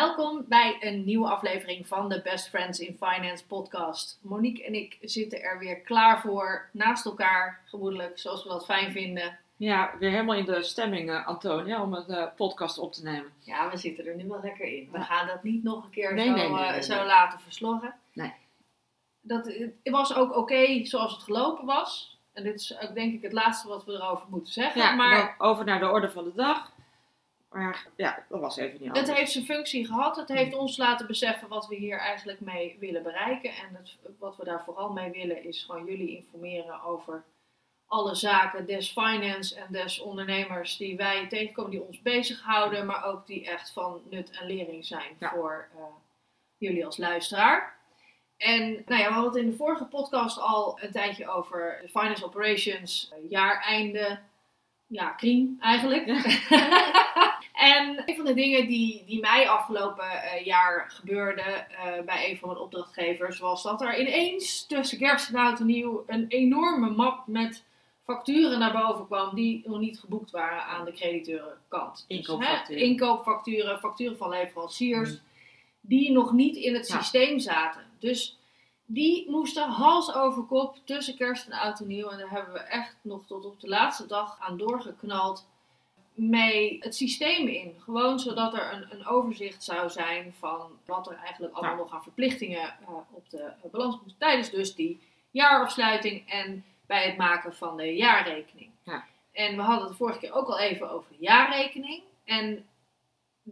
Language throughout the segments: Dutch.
Welkom bij een nieuwe aflevering van de Best Friends in Finance podcast. Monique en ik zitten er weer klaar voor, naast elkaar, gemoedelijk, zoals we dat fijn vinden. Ja, weer helemaal in de stemming, uh, Antonia, om een uh, podcast op te nemen. Ja, we zitten er nu wel lekker in. We gaan dat niet nog een keer Nee, zo, nee, nee, eh, nee, zo nee. laten versloggen. Nee. Dat, het was ook oké zoals het gelopen was. En dit is ook denk ik het laatste wat we erover moeten zeggen. Ja, maar over naar de orde van de dag. Maar ja, dat was even niet anders. Het heeft zijn functie gehad. Het heeft ons laten beseffen wat we hier eigenlijk mee willen bereiken. En het, wat we daar vooral mee willen is gewoon jullie informeren over alle zaken des finance en des ondernemers die wij tegenkomen, die ons bezighouden, maar ook die echt van nut en lering zijn Ja. voor eh, jullie als luisteraar. En nou ja, we hadden het in de vorige podcast al een tijdje over de finance operations, eh, jaareinde, ja, kriem eigenlijk. en een van de dingen die, die mij afgelopen eh, jaar gebeurde eh, bij een van mijn opdrachtgevers, was dat er ineens tussen kerst en oud en nieuw een enorme map met facturen naar boven kwam die nog niet geboekt waren aan de crediteurenkant. Dus, Inkoopfacturen. hè, inkoopfacturen, facturen van leveranciers, die nog niet in het Ja. systeem zaten. Dus die moesten hals over kop tussen kerst en oud en nieuw. En daar hebben we echt nog tot op de laatste dag aan doorgeknald mee het systeem in. Gewoon zodat er een, een overzicht zou zijn van wat er eigenlijk allemaal Ja. nog aan verplichtingen eh, op de eh, balans. Tijdens dus die jaarafsluiting en bij het maken van de jaarrekening. Ja. En we hadden het de vorige keer ook al even over de jaarrekening. En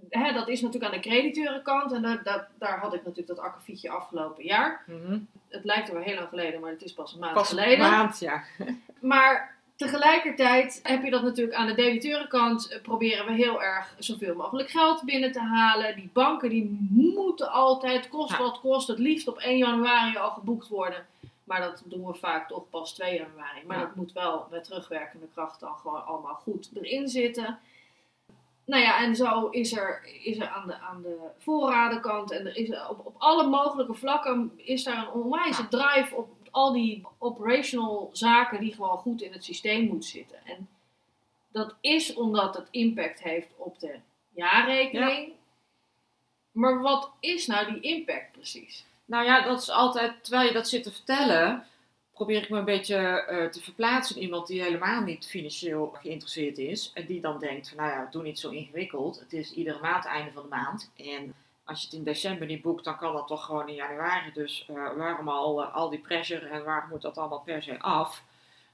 hè, dat is natuurlijk aan de crediteurenkant. En dat, dat, daar had ik natuurlijk dat akkefietje afgelopen jaar. Mhm. Het lijkt er wel heel lang geleden, maar het is pas een maand Pas een geleden. maand, ja. Maar tegelijkertijd heb je dat natuurlijk aan de debiteurenkant. eh, Proberen we heel erg zoveel mogelijk geld binnen te halen. Die banken die moeten altijd, kost Ja. wat kost, het liefst op 1 januari al geboekt worden. Maar dat doen we vaak toch pas 2 januari. Maar Ja. dat moet wel met terugwerkende kracht dan gewoon allemaal goed erin zitten. Nou ja, en zo is er, is er aan, de, aan de voorradenkant en er is er op, op alle mogelijke vlakken is daar een onwijze drive op al die operational zaken die gewoon goed in het systeem moeten zitten. En dat is omdat het impact heeft op de jaarrekening. Maar wat is nou die impact precies? Nou ja, dat is altijd, terwijl je dat zit te vertellen, probeer ik me een beetje eh, te verplaatsen in iemand die helemaal niet financieel geïnteresseerd is. En die dan denkt van, nou ja, doe niet zo ingewikkeld. Het is iedere maand einde van de maand. En als je het in december niet boekt, dan kan dat toch gewoon in januari. Dus eh, waarom al, eh, al die pressure en waarom moet dat allemaal per se af?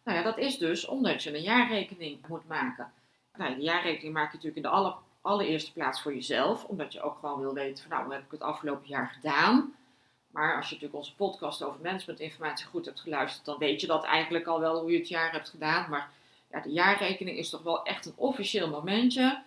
Nou ja, dat is dus omdat je een jaarrekening moet maken. Nou, de jaarrekening maak je natuurlijk in de aller, allereerste plaats voor jezelf. Omdat je ook gewoon wil weten van, nou, hoe heb ik het afgelopen jaar gedaan? Maar als je natuurlijk onze podcast over managementinformatie goed hebt geluisterd, dan weet je dat eigenlijk al wel hoe je het jaar hebt gedaan. Maar ja, de jaarrekening is toch wel echt een officieel momentje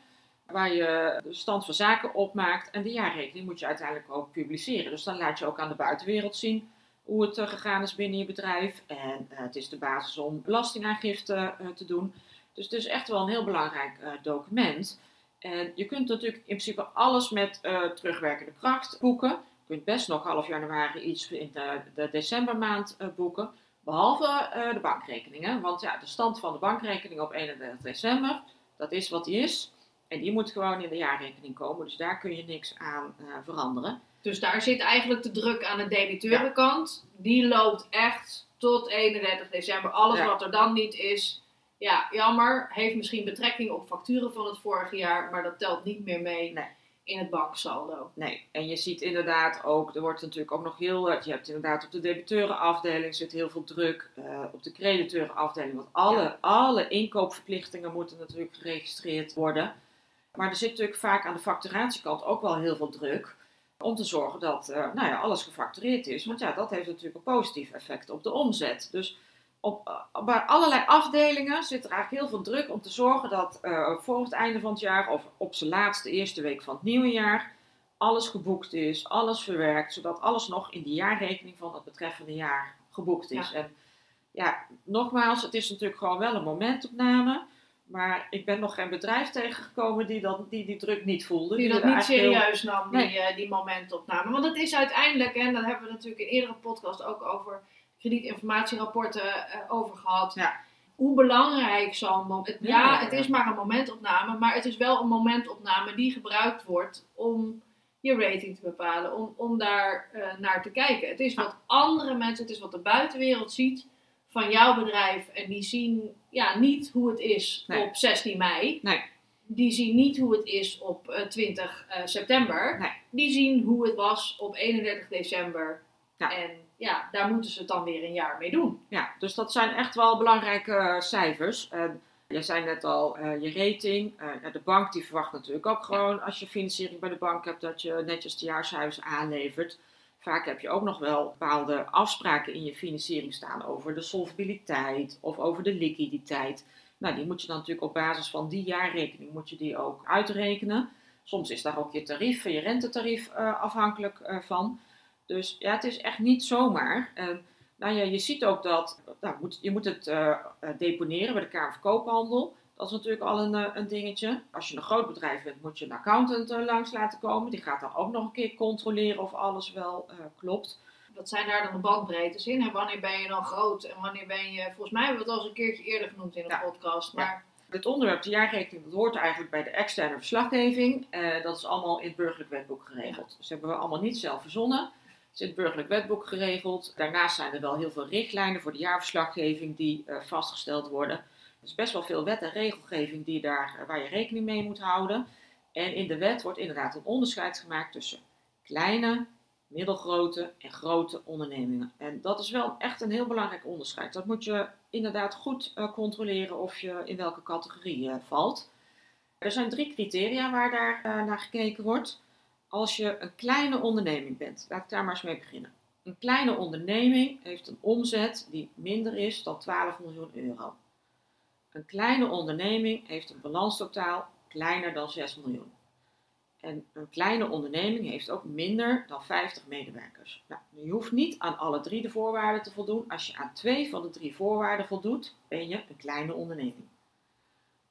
waar je de stand van zaken opmaakt. En de jaarrekening moet je uiteindelijk ook publiceren. Dus dan laat je ook aan de buitenwereld zien hoe het eh, gegaan is binnen je bedrijf. En eh, het is de basis om belastingaangifte eh, te doen. Dus het is echt wel een heel belangrijk document. En je kunt natuurlijk in principe alles met terugwerkende kracht boeken. Je kunt best nog half januari iets in de, de decembermaand boeken. Behalve eh, de bankrekeningen. Want ja, de stand van de bankrekening op 31 december, dat is wat die is. En die moet gewoon in de jaarrekening komen. Dus daar kun je niks aan eh, veranderen. Dus daar zit eigenlijk de druk aan de debiteurenkant. Die loopt echt tot 31 december. Alles Ja. wat er dan niet is, ja, jammer. Heeft misschien betrekking op facturen van het vorige jaar, maar dat telt niet meer mee Nee. in het banksaldo. Nee, en je ziet inderdaad ook, er wordt natuurlijk ook nog heel, je hebt inderdaad op de debiteurenafdeling zit heel veel druk, eh, op de crediteurenafdeling, want alle, Ja. alle inkoopverplichtingen moeten natuurlijk geregistreerd worden. Maar er zit natuurlijk vaak aan de facturatiekant ook wel heel veel druk om te zorgen dat eh, nou ja, alles gefactureerd is. Want ja, dat heeft natuurlijk een positief effect op de omzet. Dus op, uh, bij allerlei afdelingen zit er eigenlijk heel veel druk om te zorgen dat uh, voor het einde van het jaar of op zijn laatste eerste week van het nieuwe jaar alles geboekt is, alles verwerkt, zodat alles nog in de jaarrekening van het betreffende jaar geboekt is. Ja. En ja, nogmaals, het is natuurlijk gewoon wel een momentopname. Maar ik ben nog geen bedrijf tegengekomen die dat, die, die druk niet voelde. Die dat niet heel- serieus nam, die, eh, die momentopname. Want het is uiteindelijk, en daar hebben we natuurlijk in eerdere podcast ook over kredietinformatierapporten eh, over gehad. Ja. Hoe belangrijk zo'n moment. Ja, Ja, het is maar een momentopname, maar het is wel een momentopname die gebruikt wordt om je rating te bepalen, om, om daar eh, naar te kijken. Het is wat andere mensen, het is wat de buitenwereld ziet van jouw bedrijf. En die zien ja, niet hoe het is Nee. op 16 mei. Nee. Die zien niet hoe het is op eh, 20 eh, september. Nee. Die zien hoe het was op 31 december. Ja. En ja, daar moeten ze het dan weer een jaar mee doen. Ja, dus dat zijn echt wel belangrijke eh, cijfers. En jij zei net al, eh, je rating. eh, ja, de bank die verwacht natuurlijk ook gewoon als je financiering bij de bank hebt dat je netjes de jaarcijfers aanlevert. Vaak heb je ook nog wel bepaalde afspraken in je financiering staan over de solvabiliteit of over de liquiditeit. Nou, die moet je dan natuurlijk op basis van die jaarrekening moet je die ook uitrekenen. Soms is daar ook je tarief, je rentetarief eh, afhankelijk eh, van. Dus ja, het is echt niet zomaar. Nou ja, je ziet ook dat nou, moet, je moet het eh, deponeren bij de Kamer van Koophandel. Dat is natuurlijk al een, eh, een dingetje. Als je een groot bedrijf bent, moet je een accountant eh, langs laten komen. Die gaat dan ook nog een keer controleren of alles wel eh, klopt. Wat zijn daar dan de bandbreedtes in? En wanneer ben je dan groot? En wanneer ben je... Volgens mij hebben we het al eens een keertje eerder genoemd in de Ja. podcast. Ja. Maar Dit onderwerp, de jaarrekening, dat hoort eigenlijk bij de externe verslaggeving. Dat is allemaal in het burgerlijk wetboek geregeld. Dus dat hebben we allemaal niet zelf verzonnen. Het is in het burgerlijk wetboek geregeld. Daarnaast zijn er wel heel veel richtlijnen voor de jaarverslaggeving die vastgesteld worden. Is best wel veel wet en regelgeving die daar, eh, waar je rekening mee moet houden. En in de wet wordt inderdaad een onderscheid gemaakt tussen kleine, middelgrote en grote ondernemingen. En dat is wel echt een heel belangrijk onderscheid. Dat moet je inderdaad goed eh, controleren of je in welke categorie eh, valt. Er zijn drie criteria waar daar naar gekeken wordt. Als je een kleine onderneming bent, laat ik daar maar eens mee beginnen. Een kleine onderneming heeft een omzet die minder is dan 12 miljoen euro. Een kleine onderneming heeft een balanstotaal kleiner dan 6 miljoen. En een kleine onderneming heeft ook minder dan 50 medewerkers. Nou, je hoeft niet aan alle drie de voorwaarden te voldoen. Als je aan twee van de drie voorwaarden voldoet, ben je een kleine onderneming.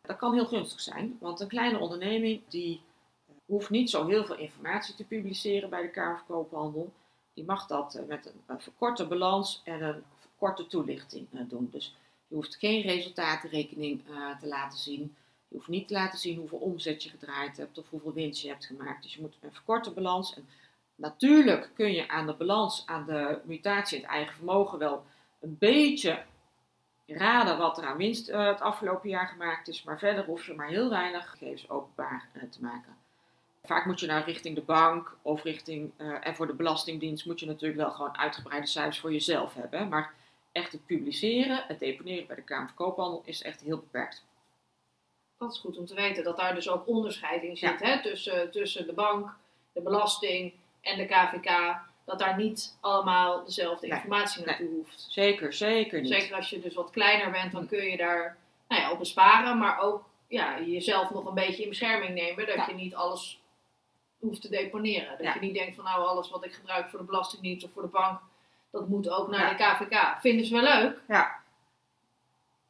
Dat kan heel gunstig zijn, want een kleine onderneming die eh, hoeft niet zo heel veel informatie te publiceren bij de Kamer van Koophandel. Die mag dat eh, met een, een verkorte balans en een verkorte toelichting eh, doen. Dus je hoeft geen resultatenrekening eh, te laten zien. Je hoeft niet te laten zien hoeveel omzet je gedraaid hebt of hoeveel winst je hebt gemaakt. Dus je moet een verkorte balans. En natuurlijk kun je aan de balans, aan de mutatie het eigen vermogen wel een beetje raden wat er aan winst eh, het afgelopen jaar gemaakt is. Maar verder hoef je maar heel weinig gegevens openbaar eh, te maken. Vaak moet je nou richting de bank of richting, en voor de Belastingdienst moet je natuurlijk wel gewoon uitgebreide cijfers voor jezelf hebben. Maar echt het publiceren, het deponeren bij de Kamer van Koophandel is echt heel beperkt. dat is goed om te weten. Dat daar dus ook onderscheid in zit. Ja. Hè? Tussen, tussen de bank, de belasting en de KVK. Dat daar niet allemaal dezelfde Nee. informatie naartoe hoeft. Zeker, zeker niet. Zeker als je dus wat kleiner bent, dan kun je daar nou ja, op besparen. Maar ook ja, jezelf nog een beetje in bescherming nemen. Dat Ja. je niet alles hoeft te deponeren. Dat Ja. je niet denkt van nou alles wat ik gebruik voor de Belastingdienst of voor de bank. Dat moet ook naar Ja. de KVK. Vinden ze wel leuk, Ja.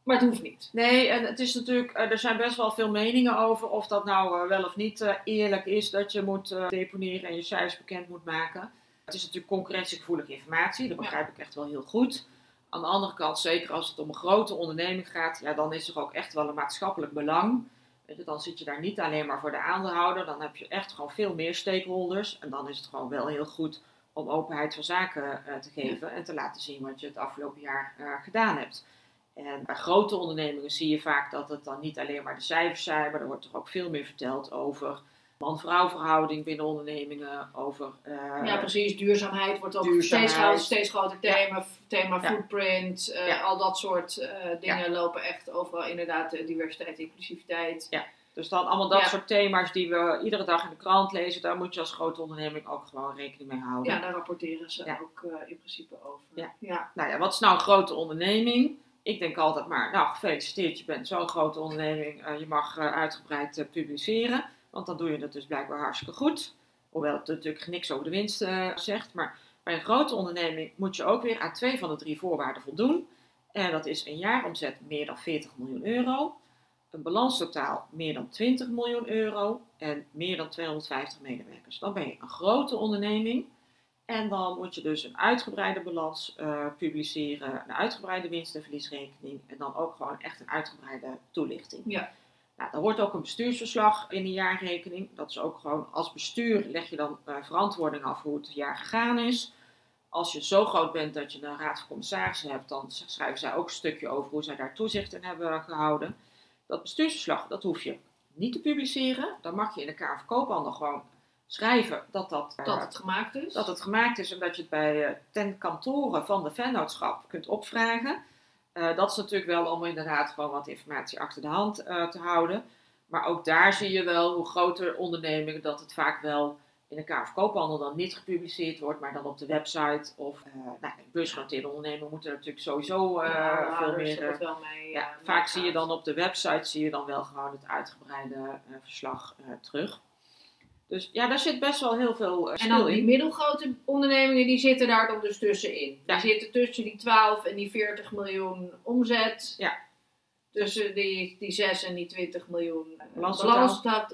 maar het hoeft niet. Nee, en het is natuurlijk, eh, er zijn best wel veel meningen over of dat nou eh, wel of niet eh, eerlijk is dat je moet deponeren en je cijfers bekend moet maken. Het is natuurlijk concurrentiegevoelige informatie, dat begrijp ik echt wel heel goed. Aan de andere kant, zeker als het om een grote onderneming gaat, ja, dan is er ook echt wel een maatschappelijk belang. Weet je, dan zit je daar niet alleen maar voor de aandeelhouder, dan heb je echt gewoon veel meer stakeholders. En dan is het gewoon wel heel goed om openheid van zaken eh, te geven en te laten zien wat je het afgelopen jaar eh, gedaan hebt. En bij grote ondernemingen zie je vaak dat het dan niet alleen maar de cijfers zijn, maar er wordt er ook veel meer verteld over man-vrouw verhouding binnen ondernemingen, over... eh, Ja, precies. Duurzaamheid wordt ook Duurzaamheid. steeds, groter, steeds groter Ja. thema. Thema Ja. footprint, Ja. al dat soort dingen lopen echt overal. Inderdaad, diversiteit, inclusiviteit. Dus dan allemaal dat Ja. soort thema's die we iedere dag in de krant lezen, daar moet je als grote onderneming ook gewoon rekening mee houden. Ja, daar rapporteren ze Ja. ook eh, in principe over. Ja. ja. Nou ja, wat is nou een grote onderneming? ik denk altijd maar, nou gefeliciteerd, je bent zo'n grote onderneming, eh, je mag eh, uitgebreid publiceren. Want dan doe je het dus blijkbaar hartstikke goed. Hoewel het natuurlijk niks over de winst zegt. Maar bij een grote onderneming moet je ook weer aan twee van de drie voorwaarden voldoen. En dat is een jaaromzet meer dan 40 miljoen euro. Een balanstotaal meer dan 20 miljoen euro. En meer dan 250 medewerkers. Dan ben je een grote onderneming. En dan moet je dus een uitgebreide balans eh, publiceren. Een uitgebreide winst- en verliesrekening. En dan ook gewoon echt een uitgebreide toelichting. Ja. Nou, er hoort ook een bestuursverslag in de jaarrekening. Dat is ook gewoon als bestuur leg je dan eh, verantwoording af hoe het jaar gegaan is. Als je zo groot bent dat je een raad van commissarissen hebt, dan schrijven zij ook een stukje over hoe zij daar toezicht in hebben gehouden. Dat bestuursverslag, dat hoef je niet te publiceren. Dan mag je in de Kamer van Koophandel gewoon schrijven dat dat, eh, Dat het gemaakt is. dat het gemaakt is en dat je het bij eh, ten kantoren van de vennootschap kunt opvragen. Eh, dat is natuurlijk wel om inderdaad gewoon wat informatie achter de hand te houden. Maar ook daar zie je wel hoe groter ondernemingen dat het vaak wel in de Kamer van Koophandel dan niet gepubliceerd wordt, maar dan op de website. Of uh, nou, beursgenoteerde ondernemingen moeten er natuurlijk sowieso uh, ja, veel meer. het wel mee, ja, eh, vaak zie je dan op de website zie je dan wel gewoon het uitgebreide eh, verslag eh, terug. Dus ja, daar zit best wel heel veel eh En dan die in. middelgrote ondernemingen, die zitten daar dan dus tussenin. Ja. Die zitten tussen die 12 en die 40 miljoen omzet. Ja. Tussen die, die 6 en die 20 miljoen eh,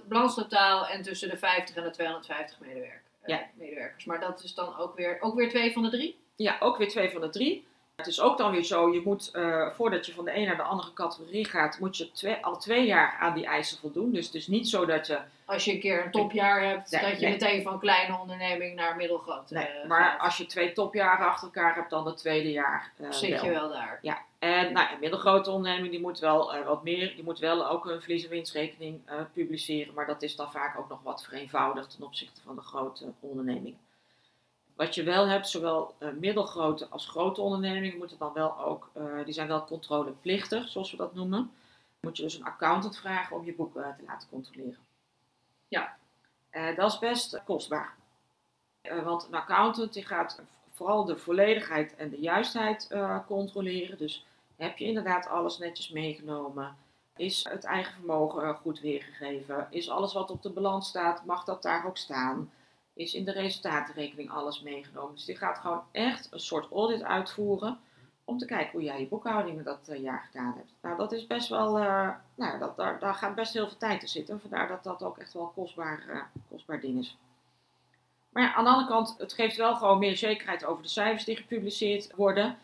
Balanstotaal. en tussen de 50 en de 250 medewerk- eh, Ja. medewerkers. Maar dat is dan ook weer, ook weer twee van de drie? Ja, ook weer twee van de drie. Het is ook dan weer zo, je moet eh, voordat je van de een naar de andere categorie gaat, moet je twee, al twee jaar aan die eisen voldoen. Dus het is niet zo dat je, Als je een keer een topjaar hebt, Nee, dat je nee. meteen van kleine onderneming naar middelgrote nee, maar gaat. als je twee topjaren achter elkaar hebt, dan het tweede jaar eh, zit je wel daar. Ja, en nou, een middelgrote onderneming die moet wel eh, wat meer, die moet wel ook een verlies- en winstrekening eh, publiceren, maar dat is dan vaak ook nog wat vereenvoudigd ten opzichte van de grote onderneming. Wat je wel hebt, zowel eh, middelgrote als grote ondernemingen moeten dan wel ook, die zijn wel controleplichtig, zoals we dat noemen. Moet je dus een accountant vragen om je boeken eh, te laten controleren. Ja. Dat is best kostbaar. Want een accountant die gaat vooral de volledigheid en de juistheid controleren. Dus heb je inderdaad alles netjes meegenomen? Is het eigen vermogen goed weergegeven? Is alles wat op de balans staat, mag dat daar ook staan? Is in de resultatenrekening alles meegenomen? Dus die gaat gewoon echt een soort audit uitvoeren om te kijken hoe jij je boekhouding dat eh, jaar gedaan hebt. Nou, dat is best wel, eh, nou, dat, daar, daar gaat best heel veel tijd in zitten. Vandaar dat dat ook echt wel een kostbaar, eh, kostbaar ding is. Maar ja, aan de andere kant, het geeft wel gewoon meer zekerheid over de cijfers die gepubliceerd worden.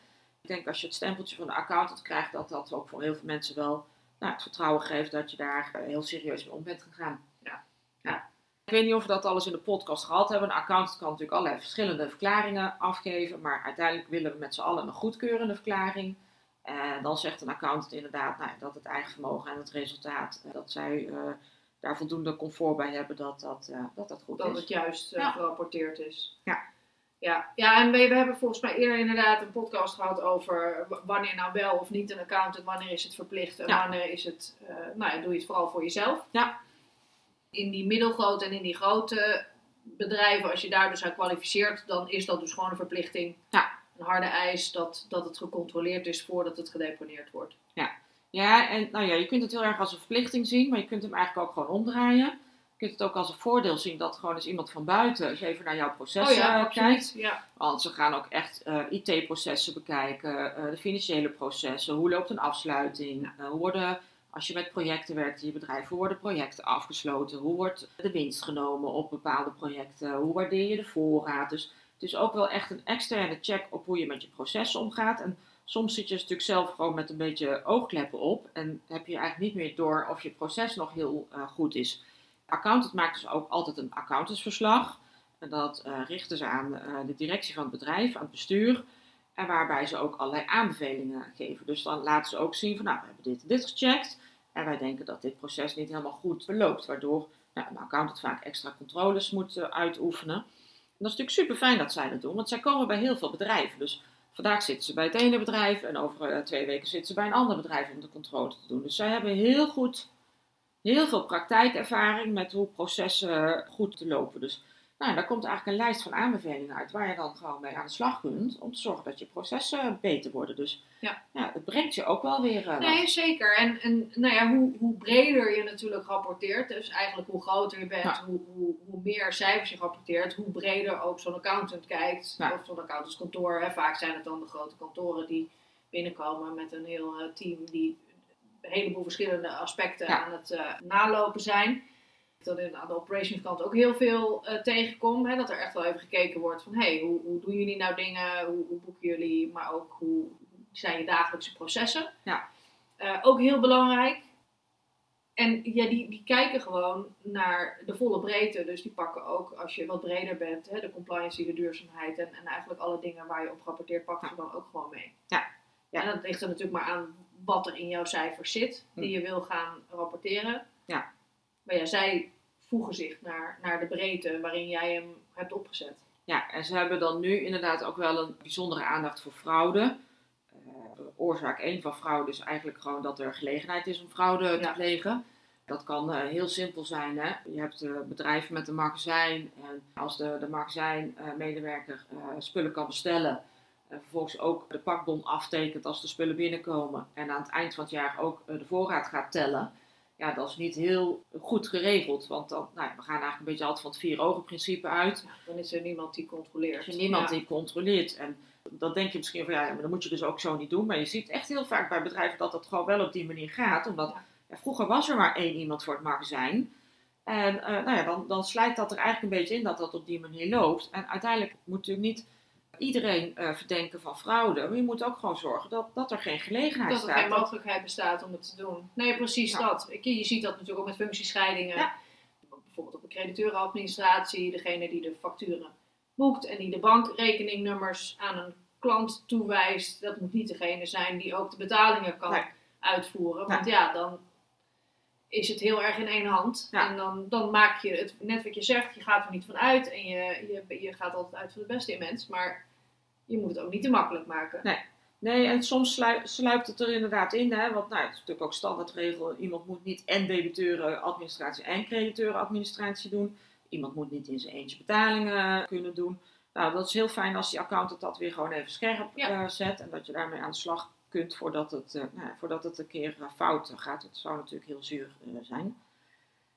Ik denk als je het stempeltje van de accountant krijgt, dat dat ook voor heel veel mensen wel nou, het vertrouwen geeft dat je daar eh, heel serieus mee om bent gegaan. Ja. ja. Ik weet niet of we dat alles in de podcast gehad hebben. Een accountant kan natuurlijk allerlei verschillende verklaringen afgeven, maar uiteindelijk willen we met z'n allen een goedkeurende verklaring. En dan zegt een accountant inderdaad nou, dat het eigen vermogen en het resultaat, eh, dat zij eh, daar voldoende comfort bij hebben dat dat, dat, dat goed dat is. het juist Ja. gerapporteerd is. Ja. Ja, ja en we, we hebben volgens mij eerder inderdaad een podcast gehad over wanneer nou wel of niet een accountant, wanneer is het verplicht en Ja. wanneer is het, eh, nou ja, doe je het vooral voor jezelf. Ja. In die middelgrote en in die grote bedrijven, als je daar dus aan kwalificeert, dan is dat dus gewoon een verplichting. Ja. Een harde eis dat, dat het gecontroleerd is voordat het gedeponeerd wordt. Ja, en nou ja, je kunt het heel erg als een verplichting zien, maar je kunt hem eigenlijk ook gewoon omdraaien. Je kunt het ook als een voordeel zien dat gewoon eens iemand van buiten eens even naar jouw proces oh ja, kijkt. Ja. Want ze gaan ook echt eh, IT-processen bekijken, eh, de financiële processen, hoe loopt een afsluiting, eh, hoe worden, als je met projecten werkt in je bedrijf, hoe worden projecten afgesloten, hoe wordt de winst genomen op bepaalde projecten, hoe waardeer je de voorraad. Dus het is ook wel echt een externe check op hoe je met je processen omgaat. En soms zit je natuurlijk zelf gewoon met een beetje oogkleppen op en heb je eigenlijk niet meer door of je proces nog heel goed is. Accountant maakt dus ook altijd een accountantsverslag. En dat eh, richten ze aan eh, de directie van het bedrijf, aan het bestuur. En waarbij ze ook allerlei aanbevelingen geven. Dus dan laten ze ook zien van nou, we hebben dit en dit gecheckt. En wij denken dat dit proces niet helemaal goed verloopt. Waardoor nou, een accountant vaak extra controles moet eh, uitoefenen. En dat is natuurlijk super fijn dat zij dat doen. Want zij komen bij heel veel bedrijven. Dus vandaag zitten ze bij het ene bedrijf. En over twee weken zitten ze bij een ander bedrijf om de controle te doen. Dus zij hebben heel goed, heel veel praktijkervaring met hoe processen goed te lopen. Dus Nou, daar komt eigenlijk een lijst van aanbevelingen uit waar je dan gewoon mee aan de slag kunt om te zorgen dat je processen beter worden. Dus Ja. ja, het brengt je ook wel weer. eh, Nee, zeker. En, en nou ja, hoe, hoe breder je natuurlijk rapporteert, dus eigenlijk hoe groter je bent, hoe, hoe, hoe meer cijfers je rapporteert, hoe breder ook zo'n accountant kijkt. Of zo'n accountantskantoor. Hè. Vaak zijn het dan de grote kantoren die binnenkomen met een heel eh, team die heleboel verschillende aspecten Ja. aan het eh, nalopen zijn. Dat in, aan de operations kant ook heel veel eh tegenkom. Hè, dat er echt wel even gekeken wordt van hey, hoe, hoe doen jullie nou dingen? Hoe, hoe boeken jullie? Maar ook hoe zijn je dagelijkse processen? Ja. Eh, ook heel belangrijk. En ja, die, die kijken gewoon naar de volle breedte. Dus die pakken ook, als je wat breder bent, hè, de compliance, de duurzaamheid en, en eigenlijk alle dingen waar je op rapporteert, pakken ze dan ook gewoon mee. Ja. Ja. En dat ligt er natuurlijk maar aan wat er in jouw cijfers zit, die Hm. je wil gaan rapporteren. Ja. Maar ja, zij voegen zich naar, naar de breedte waarin jij hem hebt opgezet. Ja, en ze hebben dan nu inderdaad ook wel een bijzondere aandacht voor fraude. Eh, oorzaak 1 van fraude is eigenlijk gewoon dat er gelegenheid is om fraude te Ja. plegen. Dat kan eh, heel simpel zijn. Hè? Je hebt eh, bedrijven met een magazijn. En als de, de magazijnmedewerker spullen kan bestellen. En vervolgens ook de pakbon aftekent als de spullen binnenkomen. En aan het eind van het jaar ook eh, de voorraad gaat tellen. Ja, dat is niet heel goed geregeld. Want dan, nou, we gaan eigenlijk een beetje altijd van het vier ogen principe uit. Dan is er niemand die controleert. Er is niemand Ja. die controleert. En dan denk je misschien van ja, maar dat moet je dus ook zo niet doen. Maar je ziet echt heel vaak bij bedrijven dat dat gewoon wel op die manier gaat. Omdat Ja. vroeger was er maar één iemand voor het magazijn. En eh, nou ja, dan, dan slijt dat er eigenlijk een beetje in dat dat op die manier loopt. En uiteindelijk moet natuurlijk niet iedereen eh, verdenken van fraude. Maar je moet ook gewoon zorgen dat, dat er geen gelegenheid Dat er staat. geen mogelijkheid bestaat om het te doen. Nee, precies Ja. dat. Ik- Je ziet dat natuurlijk ook met functiescheidingen. Ja. Bijvoorbeeld op de crediteurenadministratie, degene die de facturen boekt en die de bankrekeningnummers aan een klant toewijst. Dat moet niet degene zijn die ook de betalingen kan Nee. uitvoeren. Want ja, dan is het heel erg in één hand. Ja. En dan, dan maak je het, net wat je zegt, je gaat er niet van uit. En je, je, je gaat altijd uit van de beste in mens. Maar je moet het ook niet te makkelijk maken. Nee. Nee, en soms slui- sluipt het er inderdaad in, hè, want nou, het is natuurlijk ook standaardregel. Iemand moet niet en debiteurenadministratie en crediteurenadministratie doen. Iemand moet niet in zijn eentje betalingen kunnen doen. Nou, dat is heel fijn als die accountant dat weer gewoon even scherp Ja. eh, zet. En dat je daarmee aan de slag kunt voordat het, eh, nou, voordat het een keer eh, fout gaat. Het zou natuurlijk heel zuur zijn.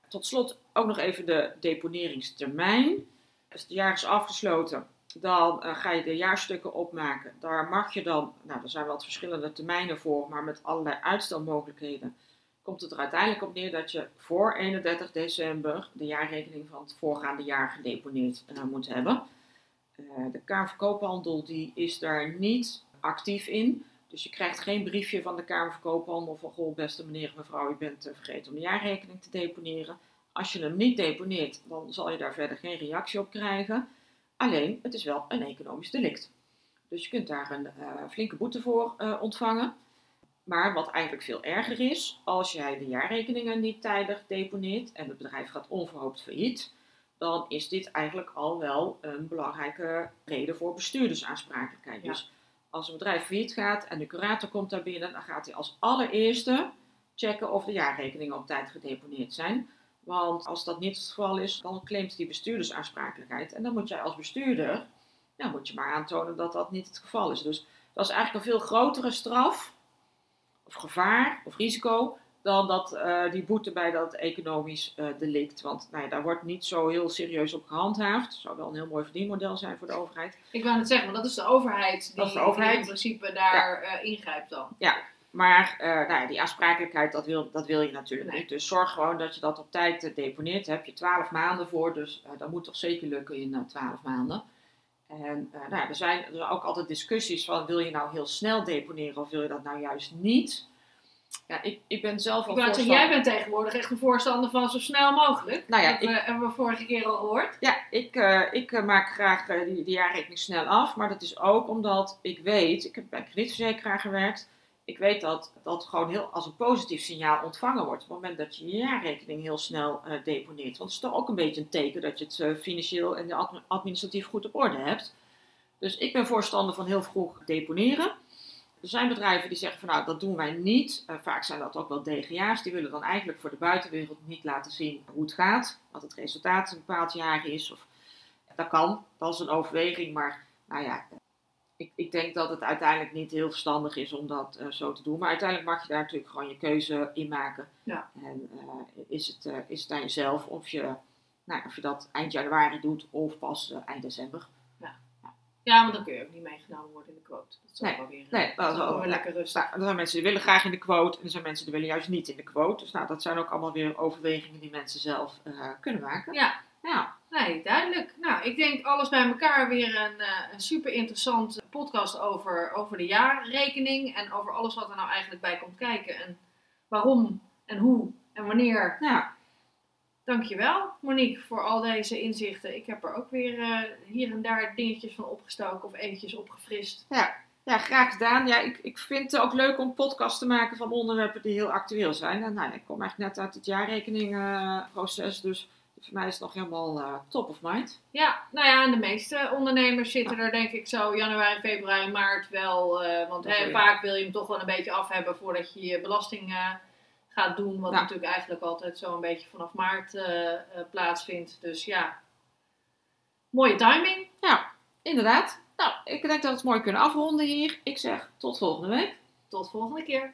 Tot slot ook nog even de deponeringstermijn. Als het jaar is afgesloten, dan eh, ga je de jaarstukken opmaken. Daar mag je dan, nou, er zijn wat verschillende termijnen voor, maar met allerlei uitstelmogelijkheden. Komt het er uiteindelijk op neer dat je voor 31 december de jaarrekening van het voorgaande jaar gedeponeerd eh, moet hebben. Eh, de Kamer Koophandel die is daar niet actief in. Dus je krijgt geen briefje van de Kamer van Koophandel van goh, beste meneer en mevrouw, u bent vergeten om de jaarrekening te deponeren. Als je hem niet deponeert, dan zal je daar verder geen reactie op krijgen. Alleen, het is wel een economisch delict. Dus je kunt daar een eh, flinke boete voor eh, ontvangen. Maar wat eigenlijk veel erger is, als jij de jaarrekeningen niet tijdig deponeert en het bedrijf gaat onverhoopt failliet, dan is dit eigenlijk al wel een belangrijke reden voor bestuurdersaansprakelijkheid. Ja. Dus als een bedrijf failliet gaat en de curator komt daar binnen, dan gaat hij als allereerste checken of de jaarrekeningen op tijd gedeponeerd zijn. Want als dat niet het geval is, dan claimt die bestuurdersaansprakelijkheid. En dan moet jij als bestuurder, ja, moet je maar aantonen dat dat niet het geval is. Dus dat is eigenlijk een veel grotere straf, of gevaar, of risico, dan dat, eh, die boete bij dat economisch eh, delict. Want nou ja, daar wordt niet zo heel serieus op gehandhaafd. Het zou wel een heel mooi verdienmodel zijn voor de overheid. Ik wou net zeggen, want dat is de overheid die, Dat is de overheid. die in principe daar eh, ingrijpt dan. Maar eh, nou ja, die aansprakelijkheid, dat wil, dat wil je natuurlijk Nee. niet. Dus zorg gewoon dat je dat op tijd eh, deponeert. Daar heb je twaalf maanden voor, dus eh, dat moet toch zeker lukken in twaalf maanden. En nou ja, er zijn er zijn ook altijd discussies van, wil je nou heel snel deponeren of wil je dat nou juist niet? Ja, ik, ik ben zelf Ik al net zeggen, jij bent tegenwoordig echt een voorstander van zo snel mogelijk. Nou ja, dat we, hebben we vorige keer al gehoord. Ja, ik, ik maak graag die, die jaarrekening snel af. Maar dat is ook omdat ik weet, ik heb bij een kredietverzekeraar gewerkt. Ik weet dat dat gewoon heel als een positief signaal ontvangen wordt. Op het moment dat je je jaarrekening heel snel eh, deponeert. Want het is toch ook een beetje een teken dat je het eh, financieel en admi- administratief goed op orde hebt. Dus ik ben voorstander van heel vroeg deponeren. Er zijn bedrijven die zeggen van nou, dat doen wij niet. Eh, vaak zijn dat ook wel DGA's. Die willen dan eigenlijk voor de buitenwereld niet laten zien hoe het gaat. Wat het resultaat een bepaald jaar is. Of Dat kan, dat is een overweging, maar nou ja, ik, ik denk dat het uiteindelijk niet heel verstandig is om dat eh, zo te doen. Maar uiteindelijk mag je daar natuurlijk gewoon je keuze in maken. Ja. En eh, is, het, eh, is het aan jezelf of je, nou, of je dat eind januari doet of pas eind december. Ja, want dan kun je ook niet meegenomen worden in de quote. Dat is ook Nee, wel weer, nee, dat is ook wel lekker rustig. Nou, er zijn mensen die willen graag in de quote en er zijn mensen die willen juist niet in de quote. Dus nou, dat zijn ook allemaal weer overwegingen die mensen zelf kunnen maken. Ja, Ja, nee, duidelijk. Nou, ik denk alles bij elkaar weer een, eh, een super interessant podcast over, over de jaarrekening. En over alles wat er nou eigenlijk bij komt kijken. En waarom en hoe en wanneer. ja. Dankjewel Monique voor al deze inzichten. Ik heb er ook weer eh, hier en daar dingetjes van opgestoken of eventjes opgefrist. Ja, graag gedaan. Ja, ik, ik vind het ook leuk om podcasts te maken van onderwerpen die heel actueel zijn. En nou, ja, ik kom eigenlijk net uit het jaarrekeningproces, dus voor mij is het nog helemaal eh, top of mind. Ja, nou ja, en de meeste ondernemers zitten er denk ik zo januari, februari, maart wel. eh, want je. vaak wil je hem toch wel een beetje af hebben voordat je je belasting eh, gaat doen. Wat natuurlijk eigenlijk altijd zo een beetje vanaf maart eh, eh, plaatsvindt. Dus ja, mooie timing. Ja, inderdaad. Nou, ik denk dat we het mooi kunnen afronden hier. Ik zeg tot volgende week. Tot volgende keer.